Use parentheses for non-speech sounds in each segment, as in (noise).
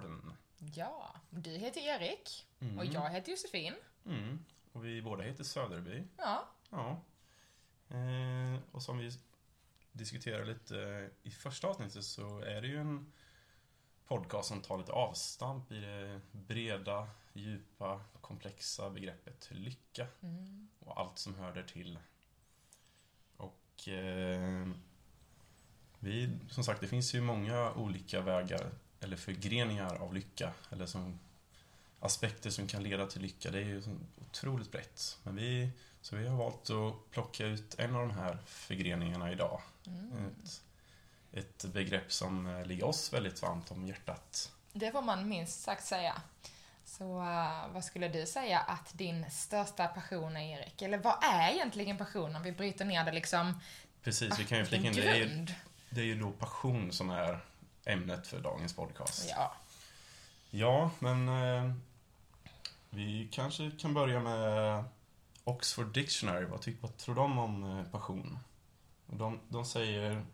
Garden. Ja, du heter Erik Mm. och jag heter Josefin. Mm. Och vi båda heter Söderby. Ja, Ja. Eh, och som vi diskuterade lite i första avsnittet så är det ju en podcast som tar lite avstamp i det breda, djupa, komplexa begreppet lycka mm. och allt som hör till. Och eh, vi, som sagt, det finns ju många olika vägar eller förgreningar av lycka eller som aspekter som kan leda till lycka. Det är ju otroligt brett. Men vi, så vi har valt att plocka ut en av de här förgreningarna idag. Mm. Ett, ett begrepp som ligger oss väldigt varmt om hjärtat. det får man minst sagt säga. Så eh, vad skulle du säga att din största passion är, Erik? Eller vad är egentligen passion om vi bryter ner det liksom Precis, vi kan ju flika in det. Är, ju- det är ju då passion som är ämnet för dagens podcast. Ja. Ja, men eh, vi kanske kan börja med Oxford Dictionary. Vad, ty- vad tror de om eh, passion? De, de säger...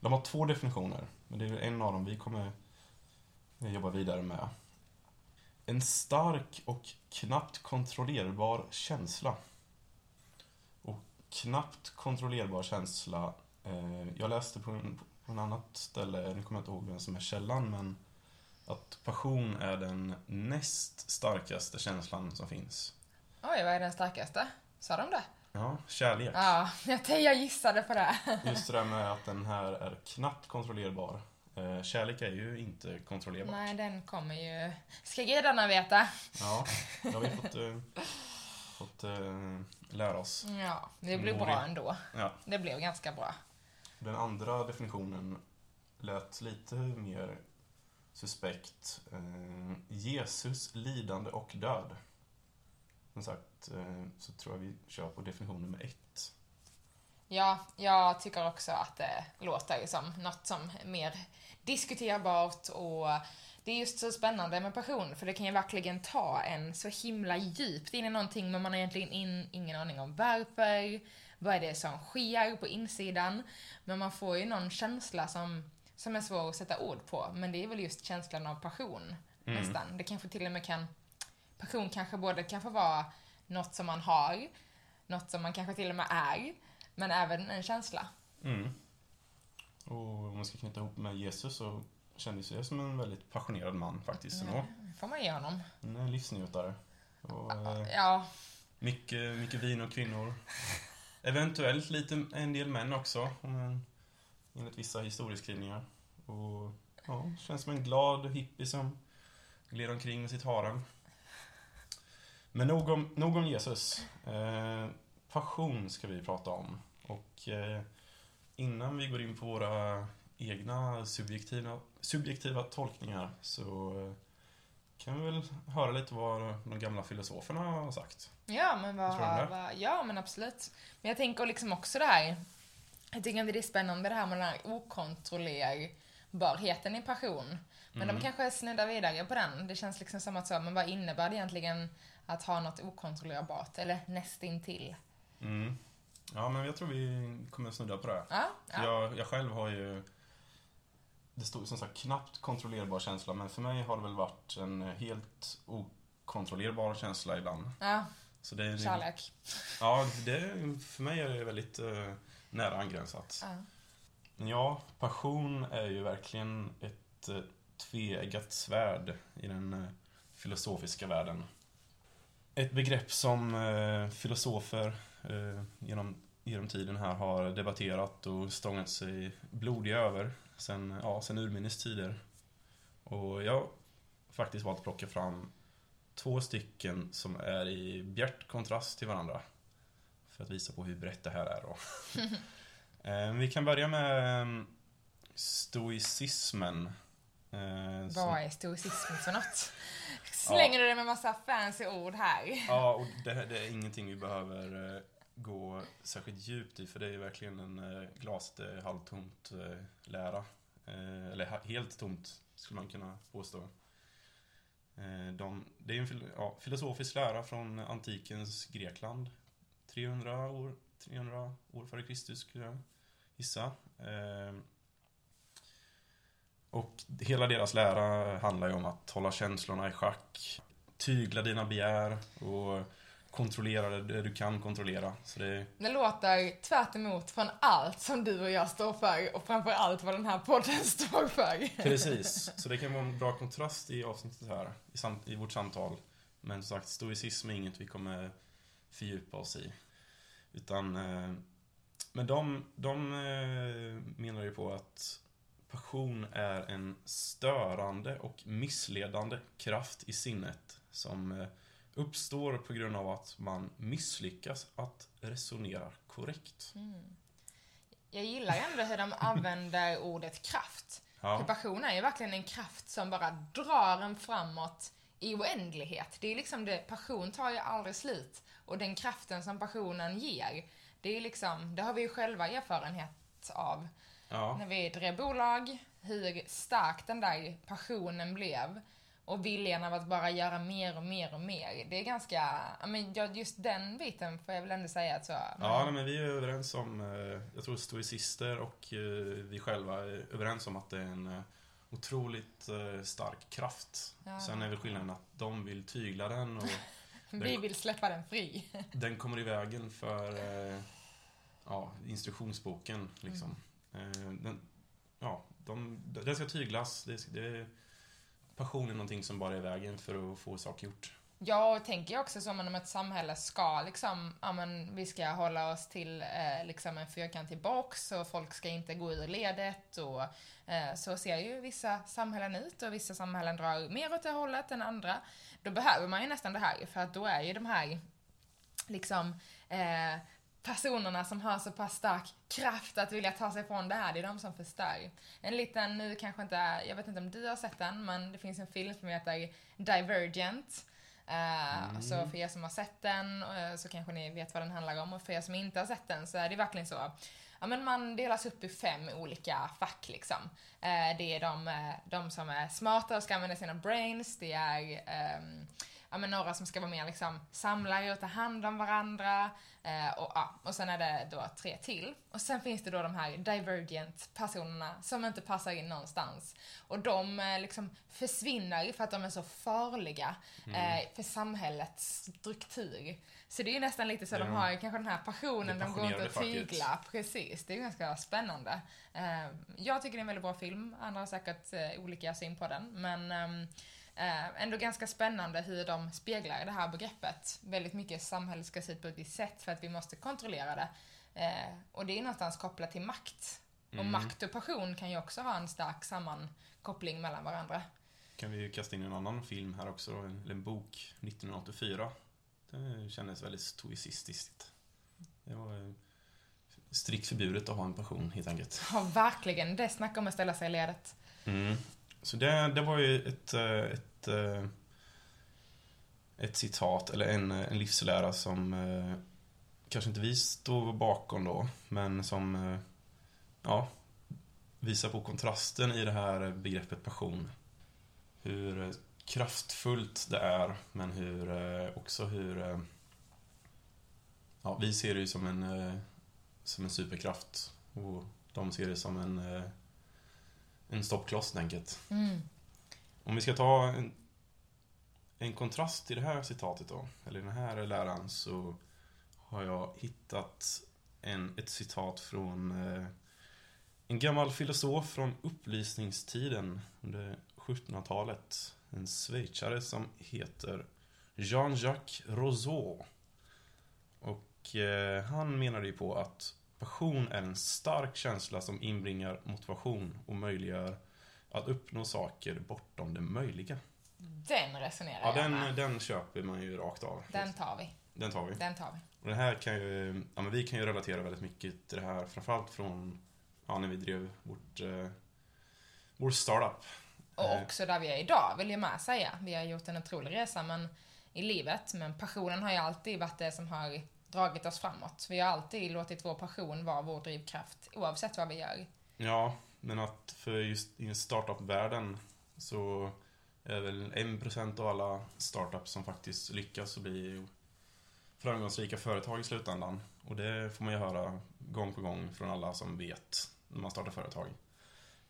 De har två definitioner, men det är en av dem vi kommer eh, jobba vidare med. En stark och knappt kontrollerbar känsla. Och knappt kontrollerbar känsla. Eh, jag läste på en, en annat ställe, nu kommer jag inte ihåg vem som är källan, men att passion är den näst starkaste känslan som finns. Oj, vad är den starkaste? Sa de det? Ja, kärlek. Ja, (laughs) jag, gissade på det. (laughs) Just det där med att den här är knappt kontrollerbar. Eh, kärlek är ju inte kontrollerbar. Nej, den kommer ju... Ska gudarna veta. Ja, det har vi fått, eh, fått eh, lära oss. Ja, det Mori. bra ändå. Ja. Det blev ganska bra. Den andra definitionen lät lite mer suspekt. Eh, Jesus lidande och död. Som sagt eh, så tror jag vi kör på definition nummer ett. Ja, jag tycker också att det låter som något som är mer diskuterbart och det är just så spännande med passion för det kan ju verkligen ta en så himla djupt in i någonting men man har egentligen in, ingen aning om varför, vad är det som sker på insidan. Men man får ju någon känsla som, som är svår att sätta ord på men det är väl just känslan av passion Mm. nästan. Det kanske till och med kan, passion kanske både kan få vara något som man har, något som man kanske till och med är, men även en känsla. Mm. Och om man ska knyta ihop med Jesus så kändes det som en väldigt passionerad man faktiskt. Ja, Ja. får man ge honom. En eh, livsnjutare. Och, eh, Ja, mycket, mycket vin och kvinnor. Eventuellt lite, en del män också, men enligt vissa historieskrivningar. Och ja, känns som en glad hippie som gled omkring med sitt harem. Men nog om, nog om Jesus. Eh, passion ska vi prata om. Och eh, innan vi går in på våra egna subjektiva, subjektiva tolkningar så eh, kan vi väl höra lite vad de gamla filosoferna har sagt. ja men vad, vad, ja men absolut. Men jag tänker liksom också det här, jag tycker att det är spännande det här med den här okontrollerbarheten i passion. Men de kanske snuddar vidare på den. Det känns liksom som att så, men vad innebär det egentligen att ha något okontrollerbart? Eller nästintill? Mm. Ja, men jag tror vi kommer snudda på det. Ja, ja. Jag, jag själv har ju... Det stod som sagt knappt kontrollerbar känsla, men för mig har det väl varit en helt okontrollerbar känsla ibland. ja Så det, är- kärlek. Ja, det, för mig är det väldigt eh, nära angränsat. Ja. Ja, passion är ju verkligen ett eh, tveeggat svärd i den eh, filosofiska världen. Ett begrepp som eh, filosofer eh, genom, genom tiden här har debatterat och stångat sig blodiga över sen, ja, sen urminnes tider. Och jag har faktiskt valt att plocka fram två stycken som är i bjärt kontrast till varandra. För att visa på hur brett det här är då. (laughs) Eh, Vi kan börja med eh, stoicismen. Eh, Vad är stoicism för något? (laughs) Slänger du det med massa fancy ord här? Ja, och det, det är ingenting vi behöver eh, gå särskilt djupt i för det är verkligen en eh, glast eh, halvtomt eh, lära. Eller helt tomt skulle man kunna påstå. De, det är en ja, filosofisk lära från antikens Grekland. 300 år, 300 år före Kristus skulle jag gissa. Och hela deras lära handlar ju om att hålla känslorna i schack, tygla dina begär och kontrollera det du kan kontrollera. Så det... det låter tvärt emot från allt som du och jag står för och framför allt vad den här podden (laughs) står för. Precis, så det kan vara en bra kontrast i avsnittet här, i, sam i vårt samtal. Men som sagt, stoicism är inget vi kommer fördjupa oss i. Utan, eh, men de, de eh, menar ju på att passion är en störande och missledande kraft i sinnet som eh, uppstår på grund av att man misslyckas att resonera korrekt. Mm. Jag gillar ändå hur de använder (laughs) ordet kraft. Ja. För passion är ju verkligen en kraft som bara drar en framåt i oändlighet. Det är liksom det, passion tar ju aldrig slut. Och den kraften som passionen ger, det är liksom, det har vi ju själva erfarenhet av. Ja. När vi drev bolag, hur stark den där passionen blev. Och viljan av att bara göra mer och mer och mer. Det är ganska, men just den biten får jag väl ändå säga att så. Men, Ja, men vi är överens om, eh, jag tror stoicister och eh, vi själva är överens om att det är en eh, otroligt stark kraft. Ja. Sen är väl skillnaden att de vill tygla den och (laughs) vi vill släppa den fri. (laughs) den kommer i vägen för ja, instruktionsboken. Liksom. Mm. Den, ja, de, den ska tyglas. Det, det, passion är någonting som bara är i vägen för att få saker gjort. Ja, och tänker jag också som om ett samhälle ska liksom, ja men vi ska hålla oss till eh, liksom en fyrkantig box och folk ska inte gå ur ledet och eh, så ser ju vissa samhällen ut och vissa samhällen drar mer åt det hållet än andra. Då behöver man ju nästan det här för att då är ju de här liksom eh, personerna som har så pass stark kraft att vilja ta sig från det här, det är de som förstör. En liten, nu kanske inte, jag vet inte om du har sett den, men det finns en film som heter Divergent. Uh, Så för er som har sett den uh, så kanske ni vet vad den handlar om och för er som inte har sett den så är det verkligen så. Ja men man delas upp i fem olika fack liksom. Uh, det är de, de som är smarta och ska använda sina brains, det är um, ja, men några som ska vara mer liksom samlare och ta hand om varandra. Eh, och, ja, och sen är det då tre till. Och sen finns det då de här divergent personerna som inte passar in någonstans. Och de eh, liksom försvinner för att de är så farliga eh, för samhällets struktur. Så det är ju nästan lite så, de har ju kanske den här passionen, de går inte att tygla. Precis, det är ju ganska spännande. Eh, jag tycker det är en väldigt bra film, andra har säkert eh, olika syn på den. Men ehm, Eh, ändå ganska spännande hur de speglar det här begreppet. Väldigt mycket samhället ska se ut på ett visst sätt för att vi måste kontrollera det. Eh, och det är någonstans kopplat till makt. Och Mm. makt och passion kan ju också ha en stark sammankoppling mellan varandra. Kan vi ju kasta in en annan film här också, då, en, eller en bok, 1984. Det kändes väldigt stoicistiskt. Det var eh, strikt förbjudet att ha en passion, helt enkelt. Ja, verkligen. Det snackar om att ställa sig i ledet. Mm. Så det, det var ju ett, eh, ett, eh, ett citat, eller en, eh, en livslära som kanske inte vi stod bakom då, men som ja, visar på kontrasten i det här begreppet passion. Hur kraftfullt det är, men hur också hur... Ja, vi ser det ju som en, som en superkraft och de ser det som en en stoppkloss helt enkelt. Mm. Om vi ska ta en, en kontrast till det här citatet då, eller den här läran, så har jag hittat en, ett citat från eh, en gammal filosof från upplysningstiden under 1700-talet. En schweizare som heter Jean-Jacques Rousseau. Och eh, han menade ju på att passion är en stark känsla som inbringar motivation och möjliggör att uppnå saker bortom det möjliga. Den resonerar Ja, jag med. den, den köper man ju rakt av. Den tar vi. Den tar vi. Den tar vi. Och det här kan ju, ja men vi kan ju relatera väldigt mycket till det här, framförallt från, ja när vi drev vårt, eh, vår startup. Och Eh. också där vi är idag, vill jag med säga. Vi har gjort en otrolig resa men, i livet, men passionen har ju alltid varit det som har dragit oss framåt. Vi har alltid låtit vår passion vara vår drivkraft, oavsett vad vi gör. Ja, men att för just i startup-världen så är det väl 1% av alla startups som faktiskt lyckas och blir framgångsrika företag i slutändan. Och det får man ju höra gång på gång från alla som vet när man startar företag.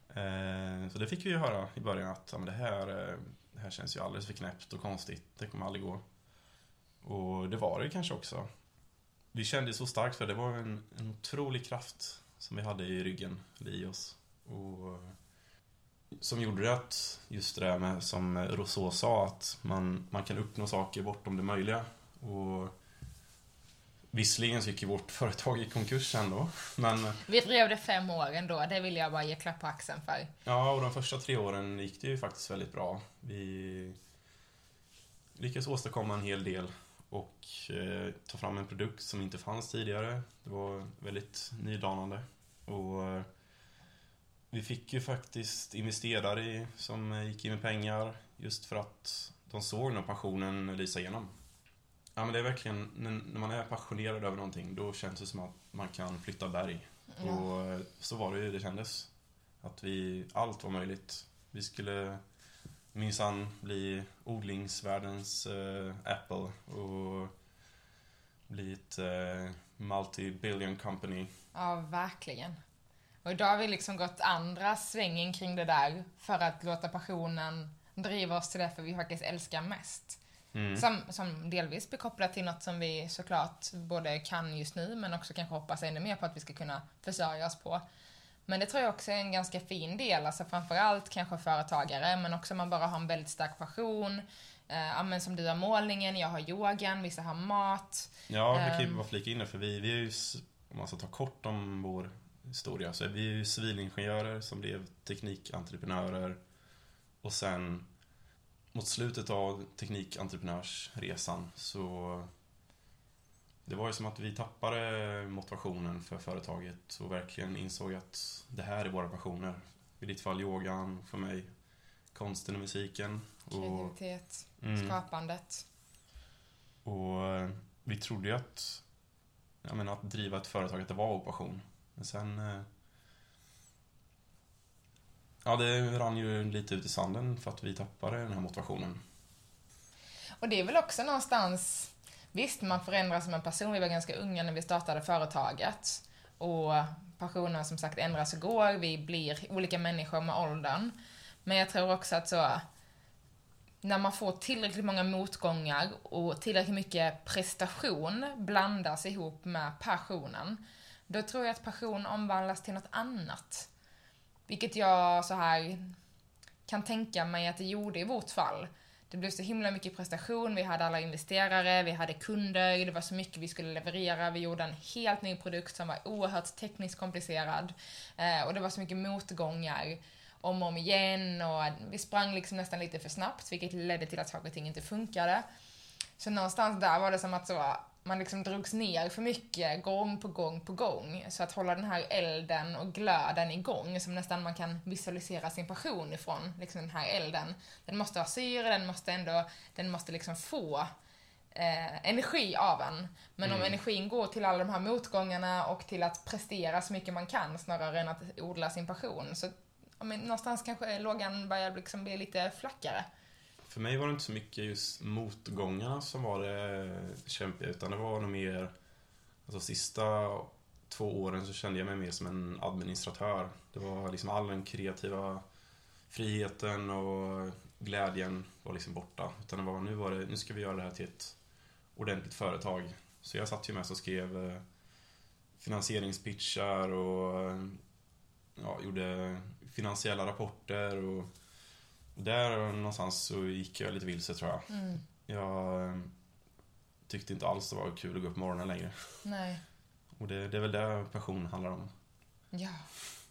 Eh, så det fick vi ju höra i början att ja, men det, här, eh, det här känns ju alldeles för knäppt och konstigt. Det kommer aldrig gå. Och det var det kanske också. Vi kände så starkt för det var en, en otrolig kraft som vi hade i ryggen, eller i oss. Och som gjorde det att, just det där med som Rousseau sa, att man, man kan uppnå saker bortom det möjliga. Och Visserligen så gick ju vårt företag i konkurs sen då, (laughs) men... Vi drev det fem år ändå, det vill jag bara ge klapp på axeln för. Ja, och de första tre åren gick det ju faktiskt väldigt bra. Vi lyckades åstadkomma en hel del och eh, ta fram en produkt som inte fanns tidigare. Det var väldigt nydanande. Och eh, vi fick ju faktiskt investerare som gick in med pengar just för att de såg när passionen lysa igenom. Ja, men det är verkligen, när man är passionerad över någonting, då känns det som att man kan flytta berg. Ja. Och eh, så var det ju det kändes. Att vi, allt var möjligt. Vi skulle minsann bli odlingsvärldens äh, Apple och bli ett äh, multi-billion company. Ja, verkligen. Och idag har vi liksom gått andra svängen kring det där för att låta passionen driva oss till det för vi faktiskt älskar mest. Mm. Som, som delvis blir kopplat till något som vi såklart både kan just nu men också kanske hoppas ännu mer på att vi ska kunna försörja oss på. Men det tror jag också är en ganska fin del, alltså framförallt kanske företagare men också om man bara har en väldigt stark passion. Eh, men som du har målningen, jag har yogan, vissa har mat. Ja, jag kan ju ehm. bara flika in det för vi, vi är ju, om man ska ta kort om vår historia, så är vi ju civilingenjörer som blev teknikentreprenörer och sen mot slutet av teknikentreprenörsresan så det var ju som att vi tappade motivationen för företaget och verkligen insåg att det här är våra passioner. I ditt fall yogan, för mig konsten och musiken. Kreativitet, mm. skapandet. Och eh, vi trodde ju att, jag menar, att driva ett företag, att det var vår passion. Men sen eh, Ja, det rann ju lite ut i sanden för att vi tappade den här motivationen. Och det är väl också någonstans, visst man förändras som en person, vi var ganska unga när vi startade företaget. Och passionen som sagt ändras och går, vi blir olika människor med åldern. Men jag tror också att så, när man får tillräckligt många motgångar och tillräckligt mycket prestation blandas ihop med passionen, då tror jag att passion omvandlas till något annat. Vilket jag så här kan tänka mig att det gjorde i vårt fall. Det blev så himla mycket prestation, vi hade alla investerare, vi hade kunder, det var så mycket vi skulle leverera, vi gjorde en helt ny produkt som var oerhört tekniskt komplicerad. Eh, och det var så mycket motgångar om och om igen och vi sprang liksom nästan lite för snabbt vilket ledde till att saker och ting inte funkade. Så någonstans där var det som att så, man liksom drogs ner för mycket gång på gång på gång. Så att hålla den här elden och glöden igång, som nästan man kan visualisera sin passion ifrån, liksom den här elden. Den måste ha syre, den måste ändå, den måste liksom få eh, energi av en. Men mm. om energin går till alla de här motgångarna och till att prestera så mycket man kan snarare än att odla sin passion, så men, någonstans kanske lågan börjar liksom bli lite flackare. För mig var det inte så mycket just motgångarna som var det kämpiga, utan det var nog mer... Alltså sista två åren så kände jag mig mer som en administratör. Det var liksom all den kreativa friheten och glädjen var liksom borta. Utan det var, nu var det, nu ska vi göra det här till ett ordentligt företag. Så jag satt ju med och skrev eh, finansieringspitchar och ja, gjorde finansiella rapporter och där någonstans så gick jag lite vilse tror jag. Mm. Jag ehm, tyckte inte alls det var kul att gå upp på morgonen längre. Nej. Och det, det är väl det passion handlar om. Ja.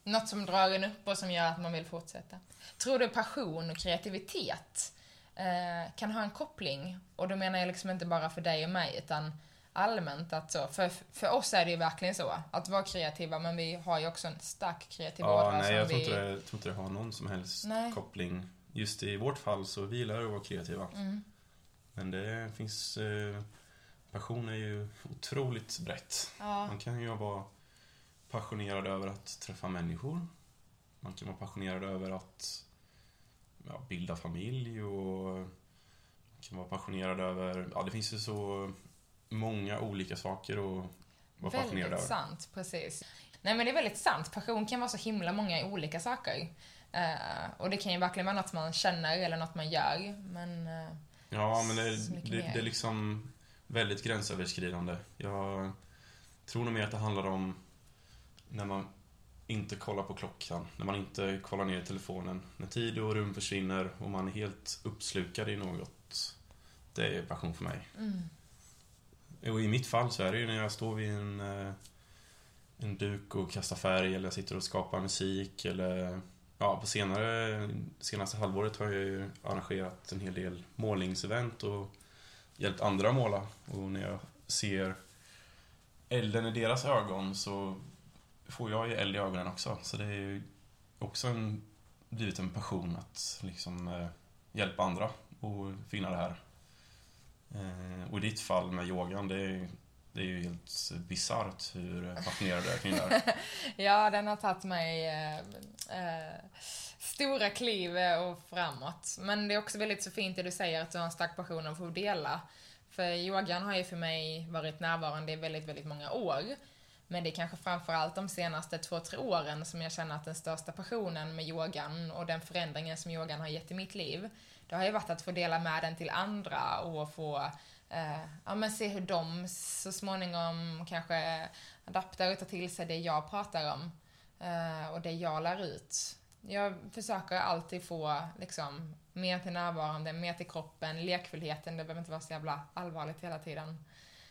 Något som drar en upp och som gör att man vill fortsätta. Tror du passion och kreativitet eh, kan ha en koppling? Och då menar jag liksom inte bara för dig och mig, utan allmänt att så, för, för oss är det ju verkligen så, att vara kreativa, men vi har ju också en stark kreativ ja, ådra. Nej, jag tror, vi... inte det, jag tror inte det har någon som helst nej. koppling just i vårt fall så vi gillar att vara kreativa. Mm. Men det finns... Eh, passion är ju otroligt brett. Ja. Man kan ju vara passionerad över att träffa människor. Man kan vara passionerad över att ja, bilda familj och man kan vara passionerad över... Ja, det finns ju så många olika saker att vara passionerad över. Väldigt sant, precis. Nej men det är väldigt sant. Passion kan vara så himla många olika saker. Eh, och det kan ju verkligen vara något man känner eller något man gör. Men... eh, Ja, men det, det, det är liksom väldigt gränsöverskridande. Jag tror nog mer att det handlar om när man inte kollar på klockan, när man inte kollar ner i telefonen, när tid och rum försvinner och man är helt uppslukad i något. Det är passion för mig. mm. Och i mitt fall så är det ju när jag står vid en, eh, en duk och kastar färg eller jag sitter och skapar musik eller Ja, på senare, senaste halvåret har jag ju arrangerat en hel del målningsevent och hjälpt andra att måla. Och när jag ser elden i deras ögon så får jag ju eld i ögonen också. Så det är ju också en, blivit en passion att liksom eh, hjälpa andra och finna det här. Eh, och i ditt fall med yogan, det är, det är ju helt bisarrt hur passionerad du är kring det här. Ja, den har tagit mig eh, eh, stora kliv eh, och framåt. Men det är också väldigt så fint det du säger att du har en stark passion att få dela. För yogan har ju för mig varit närvarande i väldigt, väldigt många år. Men det är kanske framförallt de senaste två, tre åren som jag känner att den största passionen med yogan och den förändringen som yogan har gett i mitt liv, det har ju varit att få dela med den till andra och få eh, ja, men se hur de så småningom kanske adapterar och tar till sig det jag pratar om eh, och det jag lär ut. Jag försöker alltid få liksom, mer till närvarande, mer till kroppen, lekfullheten, det behöver inte vara så jävla allvarligt hela tiden.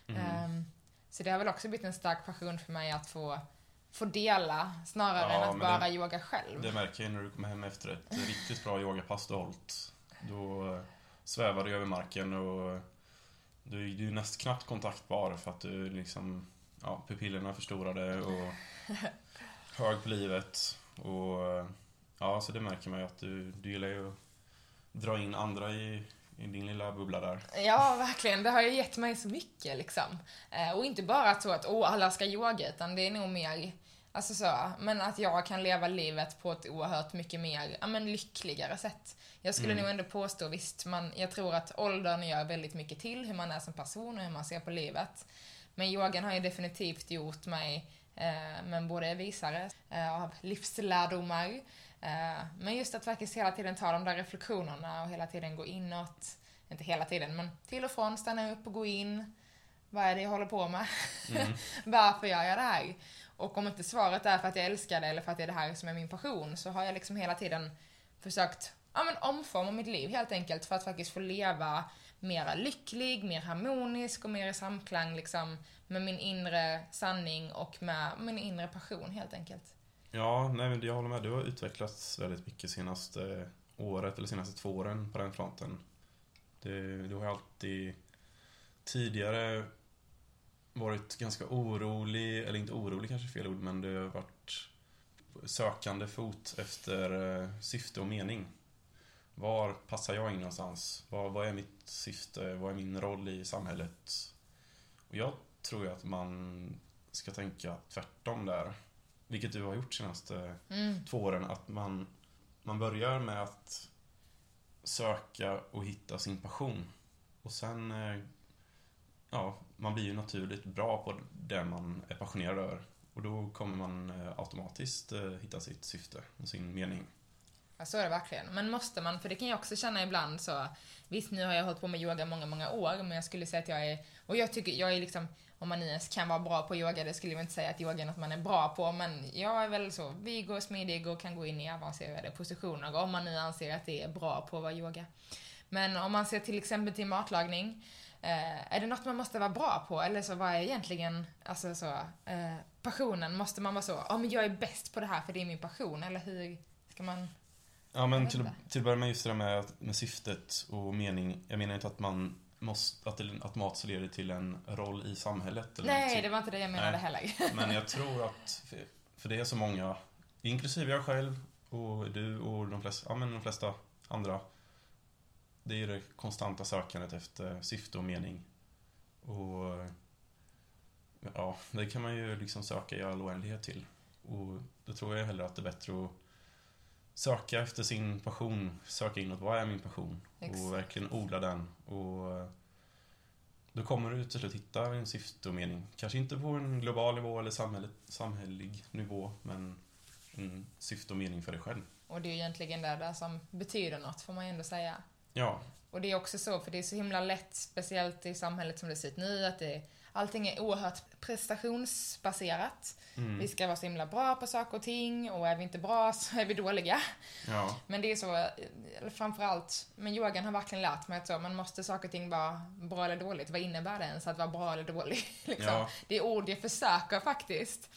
Mm. Ehm, så det har väl också blivit en stark passion för mig att få, få dela snarare Ja, än att bara det- yoga själv. Det märker jag när du kommer hem efter ett riktigt bra yogapass du hållit. Då eh, svävar du över marken och du, du är nästan knappt kontaktbar för att du liksom, ja, pupillerna är förstorade och (laughs) hög på livet. Och ja, så det märker man ju att du, du gillar ju att dra in andra i, i din lilla bubbla där. Ja, verkligen. Det har ju gett mig så mycket liksom. Eh, och inte bara så att åh, alla ska yoga, utan det är nog mer, alltså så, men att jag kan leva livet på ett oerhört mycket mer, ja men lyckligare sätt. Jag skulle Mm. nog ändå påstå, visst, man, jag tror att åldern gör väldigt mycket till hur man är som person och hur man ser på livet. Men yogan har ju definitivt gjort mig, eh, men både visare eh, av livslärdomar, eh, men just att faktiskt hela tiden ta de där reflektionerna och hela tiden gå inåt. Inte hela tiden, men till och från stanna upp och gå in. Vad är det jag håller på med? Mm. (laughs) Varför gör jag det här? Och om inte svaret är för att jag älskar det eller för att det är det här som är min passion så har jag liksom hela tiden försökt ja, men omforma mitt liv helt enkelt för att faktiskt få leva mera lycklig, mer harmonisk och mer i samklang liksom med min inre sanning och med min inre passion helt enkelt. Ja, nej men jag håller med. Du har utvecklats väldigt mycket senaste eh, året, eller senaste två åren på den fronten. Du, du har alltid tidigare varit ganska orolig, eller inte orolig kanske fel ord, men du har varit sökande fot efter eh, syfte och mening. Var passar jag in någonstans? Vad, vad är mitt syfte? Vad är min roll i samhället? Och jag tror ju att man ska tänka tvärtom där. Vilket du har gjort senaste Mm. två åren. Att man, man börjar med att söka och hitta sin passion. Och sen, eh, ja, man blir ju naturligt bra på det man är passionerad över. Och då kommer man eh, automatiskt eh, hitta sitt syfte och sin mening. Ja, så är det verkligen. Men måste man, för det kan jag också känna ibland så, visst nu har jag hållit på med yoga många, många år, men jag skulle säga att jag är, och jag tycker, jag är liksom, om man ens kan vara bra på yoga, det skulle jag inte säga att yoga är något man är bra på, men jag är väl så vig och smidig och kan gå in i avancerade positioner, om man nu anser att det är bra på att vara yoga. Men om man ser till exempel till matlagning, eh, är det något man måste vara bra på? Eller så vad är egentligen, alltså så, eh, passionen? Måste man vara så, ja men jag är bäst på det här för det är min passion, eller hur ska man Ja, men till, till att börja med just det där med, med syftet och mening. Jag menar inte att man måste, att det automatiskt leder till en roll i samhället. Eller Nej, till, det var inte det jag menade Nej. heller. (laughs) Men jag tror att, för, för det är så många, inklusive jag själv och du och de flesta, ja, men de flesta andra. Det är det konstanta sökandet efter syfte och mening. Och ja, det kan man ju liksom söka i all oändlighet till. Och då tror jag hellre att det är bättre att söka efter sin passion, söka inåt, vad är min passion? Exakt. Och verkligen odla den och då kommer du till slut hitta en syfte och mening. Kanske inte på en global nivå eller samhället, samhällelig nivå, men en syfte och mening för dig själv. Och det är ju egentligen det där som betyder något, får man ju ändå säga. Ja, Och det är också så, för det är så himla lätt, speciellt i samhället som det ser ut nu, att det, allting är oerhört prestationsbaserat. mm. Vi ska vara så himla bra på saker och ting, och är vi inte bra (laughs) så är vi dåliga. ja, Men det är så, framförallt, men yogan har verkligen lärt mig att så, man måste saker och ting vara bra eller dåligt. Vad innebär det ens att vara bra eller dålig? (laughs) liksom. Ja. Det är ord jag försöker faktiskt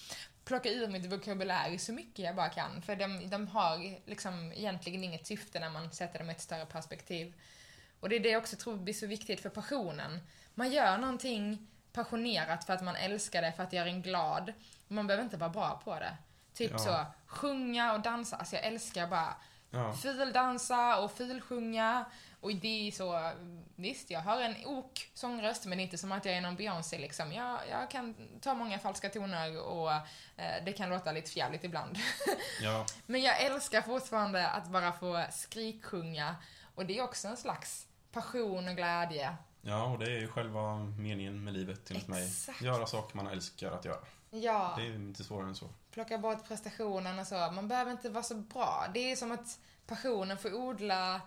plocka ur mitt vokabulär så mycket jag bara kan. För de, de har liksom egentligen inget syfte när man sätter dem i ett större perspektiv. Och det är det jag också tror blir så viktigt för passionen. Man gör någonting passionerat för att man älskar det, för att göra en glad. Man behöver inte vara bra på det. Typ Ja. så, sjunga och dansa. Alltså jag älskar bara ja, fuldansa och fulsjunga. Och det är så, visst jag har en ok sångröst men inte som att jag är någon Beyoncé liksom. Jag, jag kan ta många falska toner och eh, det kan låta lite fjärligt ibland. (laughs) ja, men jag älskar fortfarande att bara få skriksjunga och det är också en slags passion och glädje. ja, och det är ju själva meningen med livet enligt mig. Göra saker man älskar att göra. Ja. Det är inte svårare än så. plocka bort prestationen och så. Man behöver inte vara så bra. Det är som att passionen får odla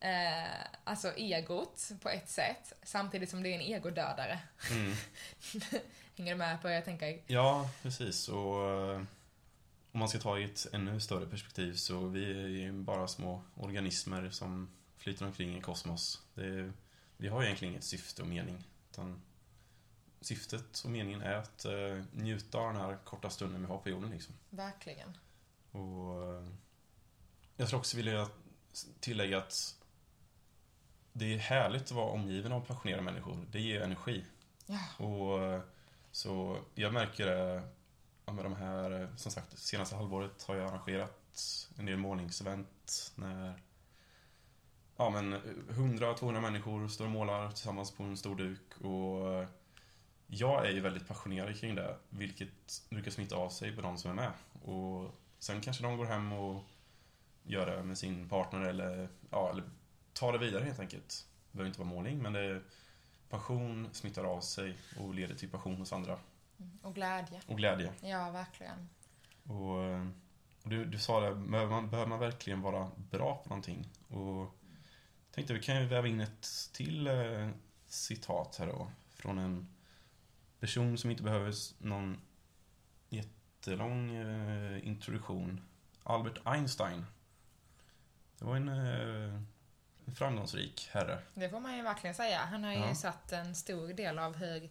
eh, alltså egot på ett sätt, samtidigt som det är en egodödare. Mm. (laughs) Hänger du med på vad jag tänker? Ja, precis. Och eh, om man ska ta i ett ännu större perspektiv så vi är ju bara små organismer som flyter omkring i kosmos. Är, vi har egentligen inget syfte och mening. Utan syftet och meningen är att eh, njuta av den här korta stunden vi har på jorden. Liksom. Verkligen. Och eh, jag skulle också vilja tillägga att det är härligt att vara omgiven av passionerade människor. Det ger energi. Ja. Och eh, så jag märker det ja, med de här, eh, som sagt, senaste halvåret har jag arrangerat en del målningsevent när ja, men 100-200 människor står och målar tillsammans på en stor duk och eh, jag är ju väldigt passionerad kring det, vilket brukar smitta av sig på de som är med. Och sen kanske de går hem och gör det med sin partner eller, ja, eller tar det vidare helt enkelt. Det behöver inte vara målning, men det passion smittar av sig och leder till passion hos andra. Mm. Och glädje. Och glädje. Ja, verkligen. Och, och du, du sa det, behöver man, behöver man verkligen vara bra på någonting? Och tänkte vi kan ju väva in ett till eh, citat här då. Från en person som inte behöver någon jättelång eh, introduktion. Albert Einstein. Det var en, eh, en framgångsrik herre. Det får man ju verkligen säga. Han har ju Ja. satt en stor del av hur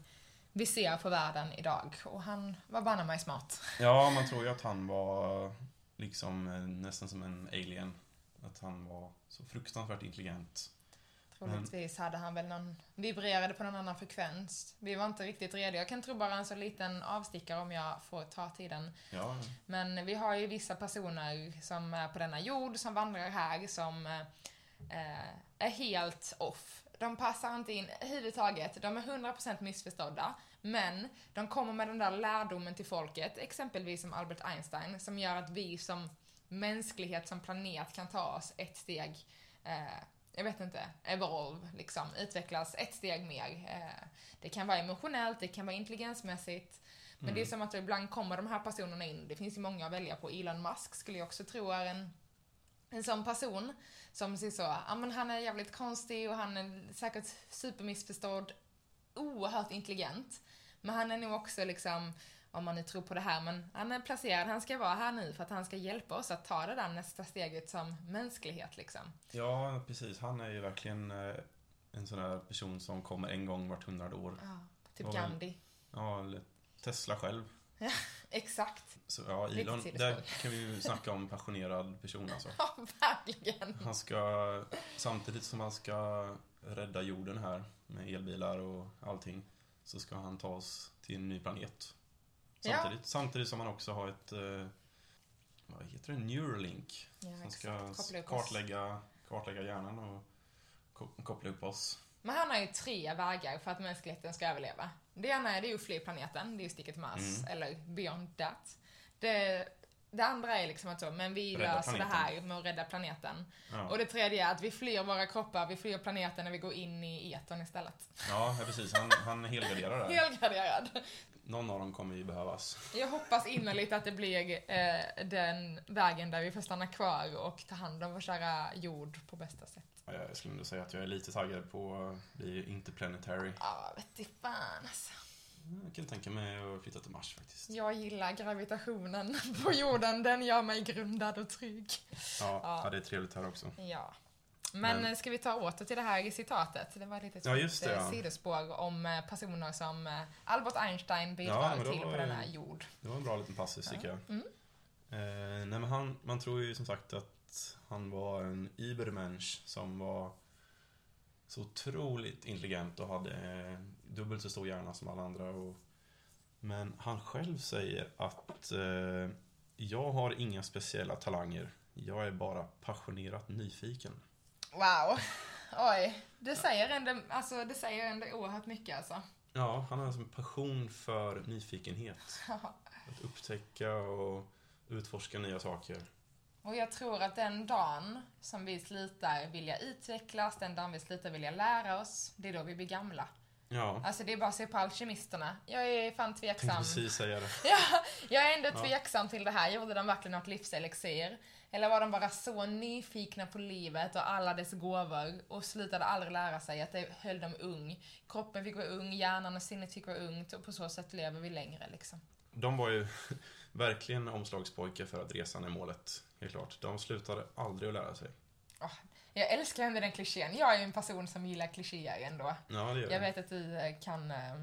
vi ser på världen idag. Och han var banne mig smart. Ja, man tror ju att han var liksom eh, nästan som en alien. Att han var så fruktansvärt intelligent. Troligtvis hade han väl någon, vibrerade på någon annan frekvens. Vi var inte riktigt redo. Jag kan tro bara en så liten avstickare om jag får ta tiden. Ja, Men vi har ju vissa personer som är på denna jord, som vandrar här, som eh, är helt off. De passar inte in överhuvudtaget. De är 100% missförstådda. Men de kommer med den där lärdomen till folket, exempelvis som Albert Einstein, som gör att vi som mänsklighet, som planet, kan ta oss ett steg eh, jag vet inte, evolve, liksom, utvecklas ett steg mer. Eh, det kan vara emotionellt, det kan vara intelligensmässigt. Men det är som att ibland kommer de här personerna in. Det finns ju många att välja på. Elon Musk skulle jag också tro är en, en sån person som säger så, ja men han är jävligt konstig och han är säkert supermissförstådd, oerhört intelligent. Men han är nog också liksom, om man nu tror på det här, men han är placerad, han ska vara här nu för att han ska hjälpa oss att ta det där nästa steget som mänsklighet liksom. ja precis. Han är ju verkligen eh, en sån där person som kommer en gång vart hundrade år. Ja, typ Gandhi. Ja, eller Tesla själv. (laughs) Exakt. Så ja, Elon, där kan vi ju (laughs) snacka om passionerad person alltså. Ja, verkligen. Han ska, samtidigt som han ska rädda jorden här med elbilar och allting, så ska han ta oss till en ny planet. Ja. Samtidigt, samtidigt som han också har ett, eh, vad heter det, Neuralink. Ja, Som ska kartlägga, kartlägga hjärnan och ko- koppla upp oss. Men han har ju tre vägar för att mänskligheten ska överleva. Det ena är det ju att fly planeten, det är ju sticka till Mars, Mm. eller beyond that. Det, det andra är liksom att så, men vi Rädda löser det planeten. här med att rädda planeten. Ja. Och det tredje är att vi flyr våra kroppar, vi flyr planeten när vi går in i etern istället. Ja, precis. Han, han helgarderar där. (laughs) Helgraderad. Någon av dem kommer ju behövas. Jag hoppas innerligt att det blir eh, den vägen där vi får stanna kvar och ta hand om vår kära jord på bästa sätt. Ja, Jag skulle ändå säga att jag är lite taggad på att bli interplanetary. Ja, vet i fan alltså. Jag kan tänka mig att flytta till Mars faktiskt. Jag gillar gravitationen på jorden, den gör mig grundad och trygg. Ja, Ja. ja. det är trevligt här också. Ja. Men, Men- ska vi ta åter till det här citatet? Det var ett litet Ja, just det, eh, ja. sidospår om eh, personer som eh, Albert Einstein Ja, bidrar då till på denna jord. Det var en bra liten passus tycker jag. Mm. Eh, nej men han, man tror ju som sagt att han var en Übermensch som var så otroligt intelligent och hade eh, dubbelt så stor hjärna som alla andra. Och, men han själv säger att eh, jag har inga speciella talanger. Jag är bara passionerat nyfiken. Wow. Oj. Det säger ändå, alltså, det säger ändå oerhört mycket alltså. Ja, han har alltså en passion för nyfikenhet. (laughs) Att upptäcka och utforska nya saker. Och jag tror att den dagen som vi slutar vilja utvecklas, den dagen vi slutar vilja lära oss, det är då vi blir gamla. Ja, Alltså det är bara att se på alkemisten. Jag är fan tänkte tveksam. precis säga det. (laughs) Ja, jag är ändå Ja. tveksam till det här. Gjorde de verkligen något livselixir? Eller var de bara så nyfikna på livet och alla dess gåvor och slutade aldrig lära sig att det höll dem ung? Kroppen fick vara ung, hjärnan och sinnet fick vara ungt och på så sätt lever vi längre liksom. De var ju (laughs) verkligen omslagspojkar för att resan är målet, helt klart. De slutade aldrig att lära sig. Åh, jag älskar ändå den klichén. Jag är ju en person som gillar klichéer ändå. Ja, det gör Jag vet att du eh, kan... eh,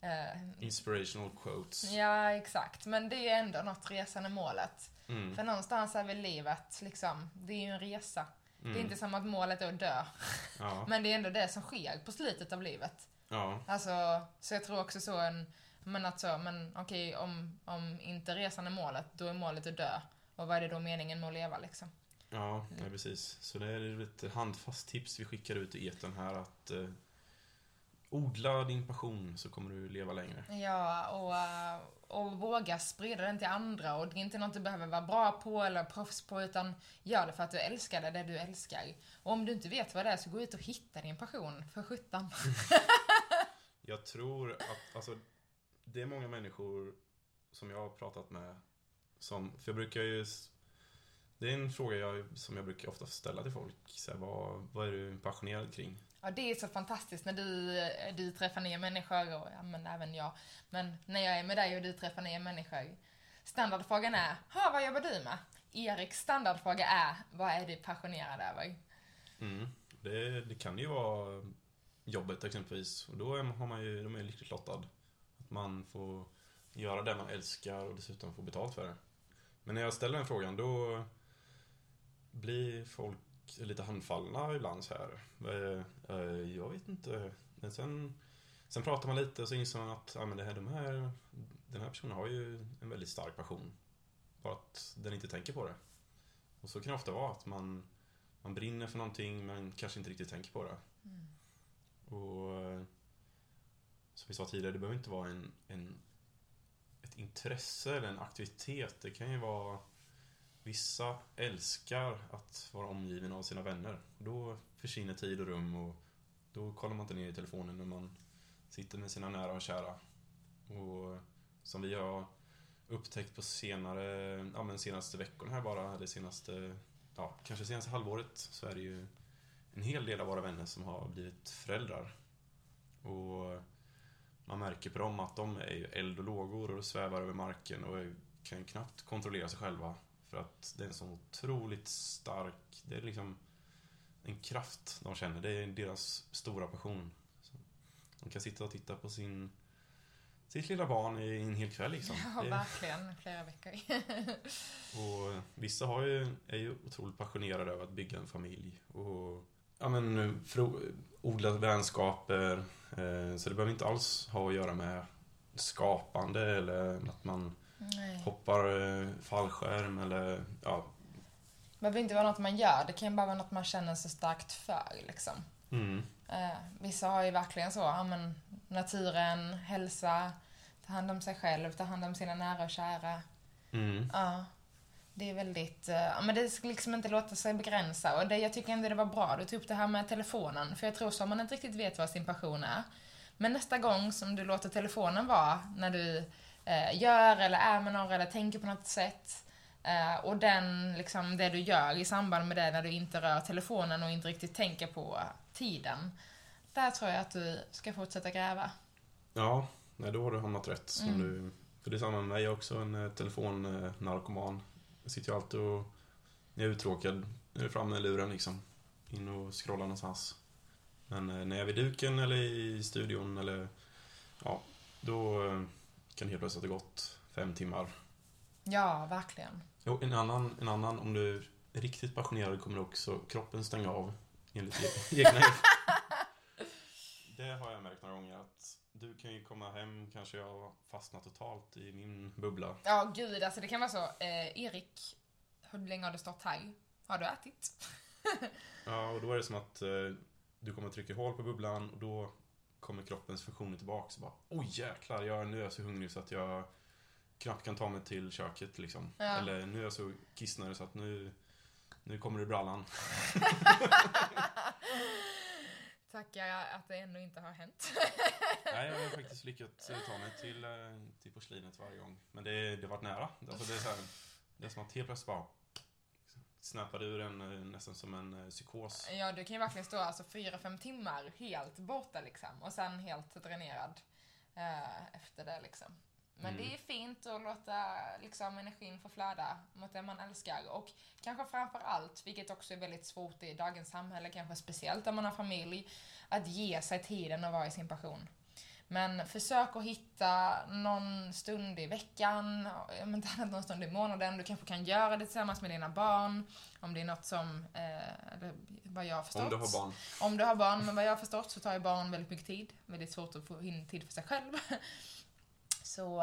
eh, Inspirational quotes. ja, exakt. Men det är ändå något resan är målet. Mm. För någonstans är väl livet, liksom, det är ju en resa. Det är Mm. inte som att målet är att dö. Ja, (laughs) Men det är ändå det som sker på slutet av livet. ja, Alltså, så jag tror också så en, men att så, men okej, om, om inte resan är målet, då är målet att dö. Och vad är det då meningen med att leva liksom? ja, ja, precis. Så det är ett handfast tips vi skickar ut i etern här att eh, odla din passion så kommer du leva längre. Ja, och, eh, och våga sprida den till andra. Och det är inte något du behöver vara bra på eller proffs på, utan gör det för att du älskar det, det du älskar. Och om du inte vet vad det är, så gå ut och hitta din passion, för sjutton. (laughs) Jag tror att, alltså, det är många människor som jag har pratat med som, för jag brukar ju det är en fråga jag, som jag brukar ofta ställa till folk. Så här, vad, vad är du passionerad kring? Ja, det är så fantastiskt när du, eh, du träffar nya människor och ja, men även jag. Men när jag är med dig och du träffar nya människor. Standardfrågan är, ha vad jobbar du med? Eriks standardfråga är, vad är du passionerad över? Mm. Det, det kan ju vara jobbet exempelvis. Och då är, har man ju, de är ju lyckligt lottad. Att man får göra det man älskar och dessutom få betalt för det. Men när jag ställer den frågan då blir folk lite handfallna ibland så här. Eh, eh, Jag vet inte. Men sen, sen pratar man lite och så inser man att ja, men det här, de här, den här personen har ju en väldigt stark passion. Bara att den inte tänker på det. Och så kan det ofta vara att man man brinner för någonting men kanske inte riktigt tänker på det. Och eh, som vi sa tidigare, det behöver inte vara en, en, ett intresse eller en aktivitet. Det kan ju vara Vissa älskar att vara omgiven av sina vänner. Då försvinner tid och rum och då kollar man inte ner i telefonen när man sitter med sina nära och kära. Och som vi har upptäckt på senare, ja men senaste veckorna här bara, eller senaste ja, kanske senaste halvåret så är det ju en hel del av våra vänner som har blivit föräldrar. Och man märker på dem att de är ju eld och lågor och svävar över marken och kan ju knappt kontrollera sig själva. För att det är en så otroligt stark, det är liksom en kraft de känner. Det är deras stora passion. Så de kan sitta och titta på sin, sitt lilla barn i en hel kväll liksom. Ja, verkligen. Flera veckor. (laughs) och vissa har ju, är ju otroligt passionerade över att bygga en familj och ja, men, fro, odla vänskaper. Eh, så det behöver inte alls ha att göra med skapande eller att man Nej. hoppar eh, fallskärm eller ja. Det behöver inte vara något man gör, det kan ju bara vara något man känner sig starkt för liksom. Mm, Eh, vissa har ju verkligen så, ja men naturen, hälsa, ta hand om sig själv, ta hand om sina nära och kära. mm, Ja. Det är väldigt, eh, ja men det ska liksom inte låta sig begränsa och det, jag tycker ändå det var bra, du tog upp det här med telefonen, för jag tror så man inte riktigt vet vad sin passion är, men nästa gång som du låter telefonen vara när du eh, gör eller är med någon eller tänker på något sätt, eh, och den, liksom det du gör i samband med det när du inte rör telefonen och inte riktigt tänker på tiden, där tror jag att du ska fortsätta gräva. Ja, nej, då har du hamnat rätt. Som Mm. du, för det är samma med mig, jag är också en eh, telefonnarkoman. Jag sitter ju alltid och, när jag är uttråkad, är det fram med luren liksom. In och scrolla någonstans. Men eh, när jag är vid duken eller i studion eller, ja, då eh, kan det helt plötsligt ha gått fem timmar. Ja, verkligen. Jo, en annan, en annan, om du är riktigt passionerad kommer också kroppen stänga av enligt e- (laughs) egna (laughs) Det har jag märkt några gånger att du kan ju komma hem, kanske jag har fastnat totalt i min bubbla. Ja, gud, alltså det kan vara så. Eh, Erik, hur länge har du stått här? Har du ätit? (laughs) Ja, och då är det som att eh, du kommer trycka hål på bubblan och då kommer kroppens funktioner tillbaka och bara Oj jäklar, jag, nu är jag så hungrig så att jag knappt kan ta mig till köket liksom. Ja. Eller nu är jag så kissnödig så att nu, nu kommer det brallan. (laughs) Tackar att det ännu inte har hänt. (laughs) Nej, jag har faktiskt lyckats eh, ta mig till, eh, till porslinet varje gång. Men det, det har varit nära. Alltså det, är så här, det är som att helt plötsligt bara snappade ur en eh, nästan som en eh, psykos. ja, du kan ju verkligen stå alltså fyra, fem timmar helt borta liksom. Och sen helt dränerad eh, efter det liksom. Men Mm. det är fint att låta liksom, energin få flöda mot det man älskar. Och kanske framför allt, vilket också är väldigt svårt i dagens samhälle, kanske speciellt om man har familj, att ge sig tiden att vara i sin passion. Men försök att hitta någon stund i veckan, om inte annat någon stund i månaden. Du kanske kan göra det tillsammans med dina barn. Om det är något som, eh, eller vad jag har förstått. Om du har barn. Om du har barn, men vad jag har förstått så tar ju barn väldigt mycket tid. Väldigt svårt att få in tid för sig själv. (laughs) Så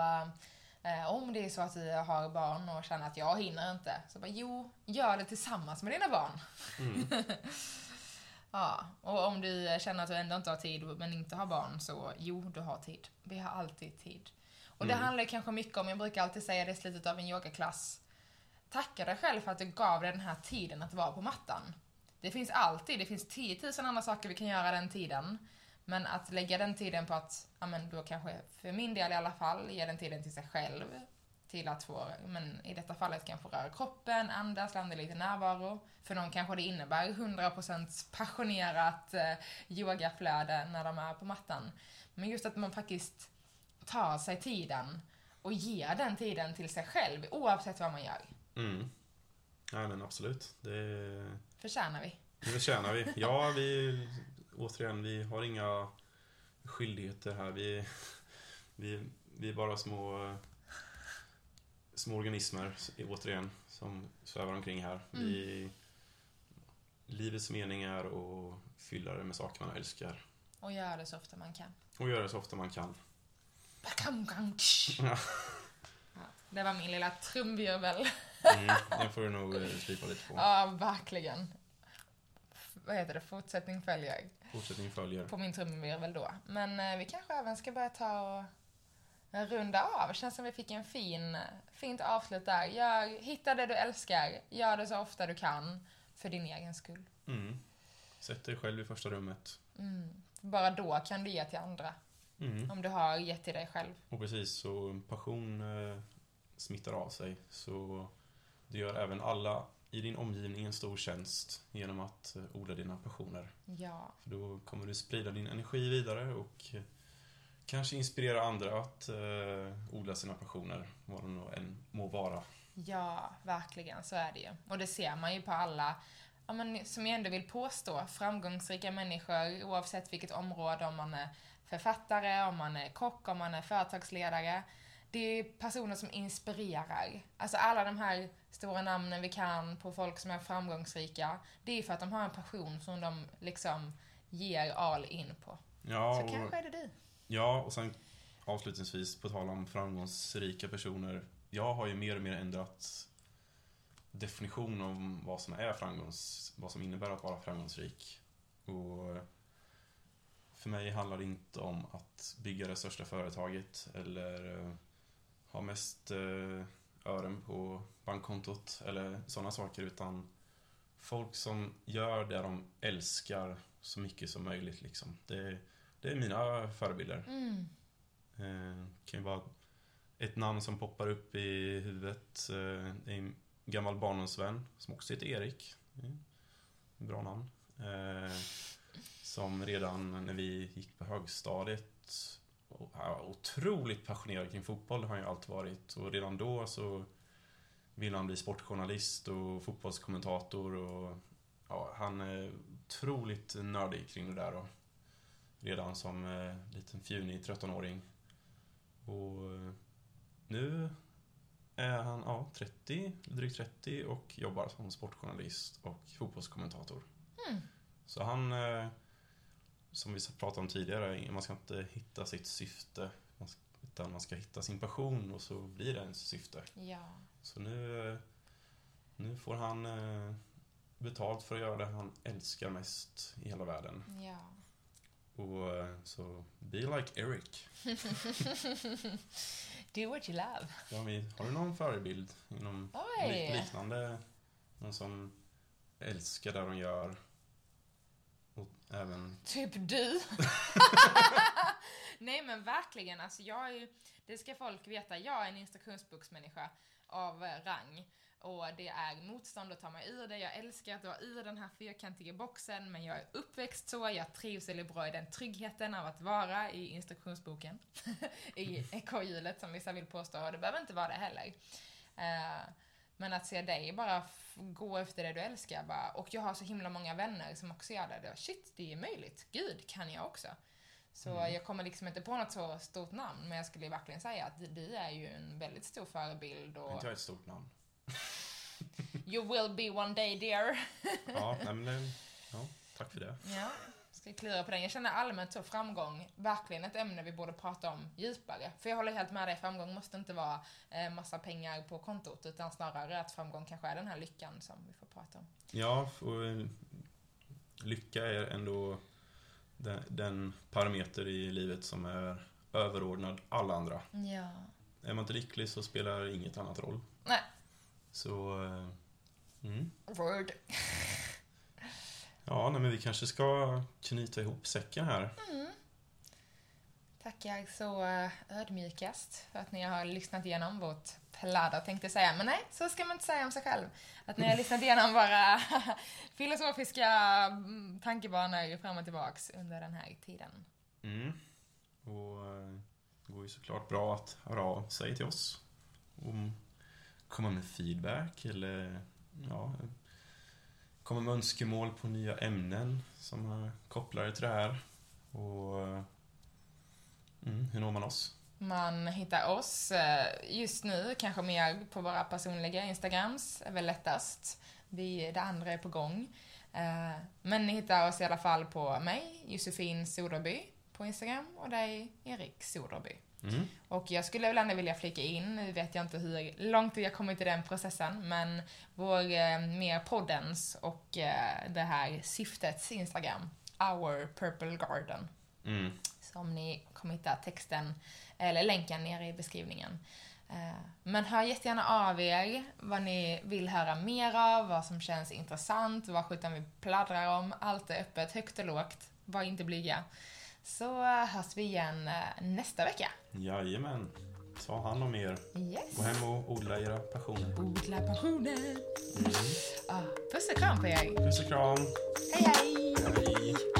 eh, om det är så att du har barn och känner att jag hinner inte, så bara jo, gör det tillsammans med dina barn. Mm. (laughs) Ja, och om du känner att du ändå inte har tid men inte har barn så jo, du har tid. Vi har alltid tid. Och det Mm. handlar kanske mycket om, jag brukar alltid säga det i slutet av en yogaklass, tacka dig själv för att du gav dig den här tiden att vara på mattan. Det finns alltid, det finns 10 000 andra saker vi kan göra den tiden. Men att lägga den tiden på att, ja men då kanske, för min del i alla fall, ge den tiden till sig själv. Till att få, men i detta fallet kanske röra kroppen, andas, landa lite närvaro. För någon kanske det innebär 100% passionerat eh, yogaflöde när de är på mattan. Men just att man faktiskt tar sig tiden och ger den tiden till sig själv oavsett vad man gör. Mm. Nej men absolut. Det, Förtjänar vi. det förtjänar vi. Ja, vi... Återigen, vi har inga skyldigheter här. Vi, vi, vi är bara små, små organismer, återigen, som svävar omkring här. Vi, livets mening är att fylla det med saker man älskar. Och gör det så ofta man kan. Och göra det så ofta man kan. (laughs) Ja, det var min lilla trumvirvel. Mm, den får du nog eh, slipa lite på. (laughs) Ja, verkligen. Vad heter det? Fortsättning följer Fortsättning följer. på min trumvirvel då. Men eh, vi kanske även ska börja ta och runda av. Känns som vi fick en fin, fint avslut där. Gör, hitta det du älskar. Gör det så ofta du kan. För din egen skull. Mm. Sätt dig själv i första rummet. Mm. Bara då kan du ge till andra. Mm. Om du har gett till dig själv. Och precis, så passion eh, smittar av sig. Så du gör även alla i din omgivning en stor tjänst genom att eh, odla dina passioner. Ja. För då kommer du sprida din energi vidare och eh, kanske inspirera andra att eh, odla sina passioner, vad de än må vara. Ja, verkligen. Så är det ju. Och det ser man ju på alla, ja, men, som jag ändå vill påstå, framgångsrika människor oavsett vilket område, om man är författare, om man är kock, om man är företagsledare. Det är personer som inspirerar. Alltså alla de här stora namnen vi kan på folk som är framgångsrika, det är för att de har en passion som de liksom ger all in på. Ja, Så och, kanske är det du ja, och sen avslutningsvis, på tal om framgångsrika personer. Jag har ju mer och mer ändrat definition om vad som är framgångs... Vad som innebär att vara framgångsrik. Och för mig handlar det inte om att bygga det största företaget eller eh, ha mest eh, ören på bankkontot eller sådana saker utan folk som gör det de älskar så mycket som möjligt liksom. Det, det är mina förebilder. Mm. Eh, kan ju vara ett namn som poppar upp i huvudet. Eh, det är en gammal barndomsvän som också heter Erik. Mm. Bra namn. Eh, som redan när vi gick på högstadiet var otroligt passionerad kring fotboll, det har han ju alltid varit. Och redan då så ville han bli sportjournalist och fotbollskommentator och ja, han är otroligt nördig kring det där. Och redan som eh, liten fjunig 13-åring. Och eh, nu är han ja, 30, drygt 30 och jobbar som sportjournalist och fotbollskommentator. Mm. Så han, eh, som vi pratade om tidigare, man ska inte hitta sitt syfte. man ska- Utan man ska hitta sin passion och så blir det ens syfte. Ja. Så nu, eh, nu får han eh, betalt för att göra det han älskar mest i hela världen. Ja. Och eh, så, be like Eric. (laughs) Do what you love. Ja, vi, har du någon förebild inom Oj. li- liknande? Någon som älskar det de gör? Och även... Typ du. (laughs) Nej men verkligen, alltså jag är ju, det ska folk veta, jag är en instruktionsboksmänniska av rang. Och det är motstånd att ta mig ur det, jag älskar att vara ur den här fyrkantiga boxen, men jag är uppväxt så, jag trivs väldigt bra i den tryggheten av att vara i instruktionsboken. (laughs) I ekorrhjulet som vissa vill påstå, och det behöver inte vara det heller. Eh, men att se dig bara gå efter det du älskar bara, och jag har så himla många vänner som också gör det. Då, Shit, det är möjligt. Gud, kan jag också. Så jag kommer liksom inte på något så stort namn, men jag skulle verkligen säga att du är ju en väldigt stor förebild och inte jag ett stort namn? You will be one day dear. (laughs) Ja, nej, men det, ja, tack för det. Ja, ska klura på den. Jag känner allmänt så framgång, verkligen ett ämne vi borde prata om djupare. För jag håller helt med dig, framgång måste inte vara eh, massa pengar på kontot, utan snarare att framgång kanske är den här lyckan som vi får prata om. Ja, och eh, lycka är ändå den, den parameter i livet som är överordnad alla andra. Ja. Är man inte lycklig så spelar inget annat roll. Nej, Så... Mm. word. Ja, nej, men vi kanske ska knyta ihop säcken här. Tackar så eh, ödmjukast för att ni har lyssnat igenom vårt pladder tänkte jag säga. Men nej, så ska man inte säga om sig själv. Att ni har lyssnat igenom (laughs) våra (laughs) filosofiska mm, tankebanor fram och tillbaks under den här tiden. Mm. Och eh, det går ju såklart bra att höra av sig till oss. Om komma med feedback eller ja, komma med önskemål på nya ämnen som är kopplade till det här. Och eh, mm, hur når man oss? Man hittar oss eh, just nu kanske mer på våra personliga Instagrams, är väl lättast. Vi, det andra är på gång. Eh, Men ni hittar oss i alla fall på mig, Josefin Soderby, på Instagram och dig, Erik Soderby. Mm. Och jag skulle väl ändå vilja flika in, nu vet jag inte hur långt har kommit i den processen, men vår eh, mer poddens och eh, det här syftets Instagram, Our Purple Garden, Mm. som ni kommer hitta texten, eller länken nere i beskrivningen. Eh, Men hör jättegärna av er vad ni vill höra mer av, vad som känns intressant, vad sjutton vi pladdrar om. Allt är öppet, högt och lågt. Var inte blyga. Så hörs vi igen eh, nästa vecka. Jajamän. Ta hand om er. Yes! Gå hem och odla era passioner. Odla passionen. Ah, puss och kram på er. Puss och kram. Hej hej! Hej.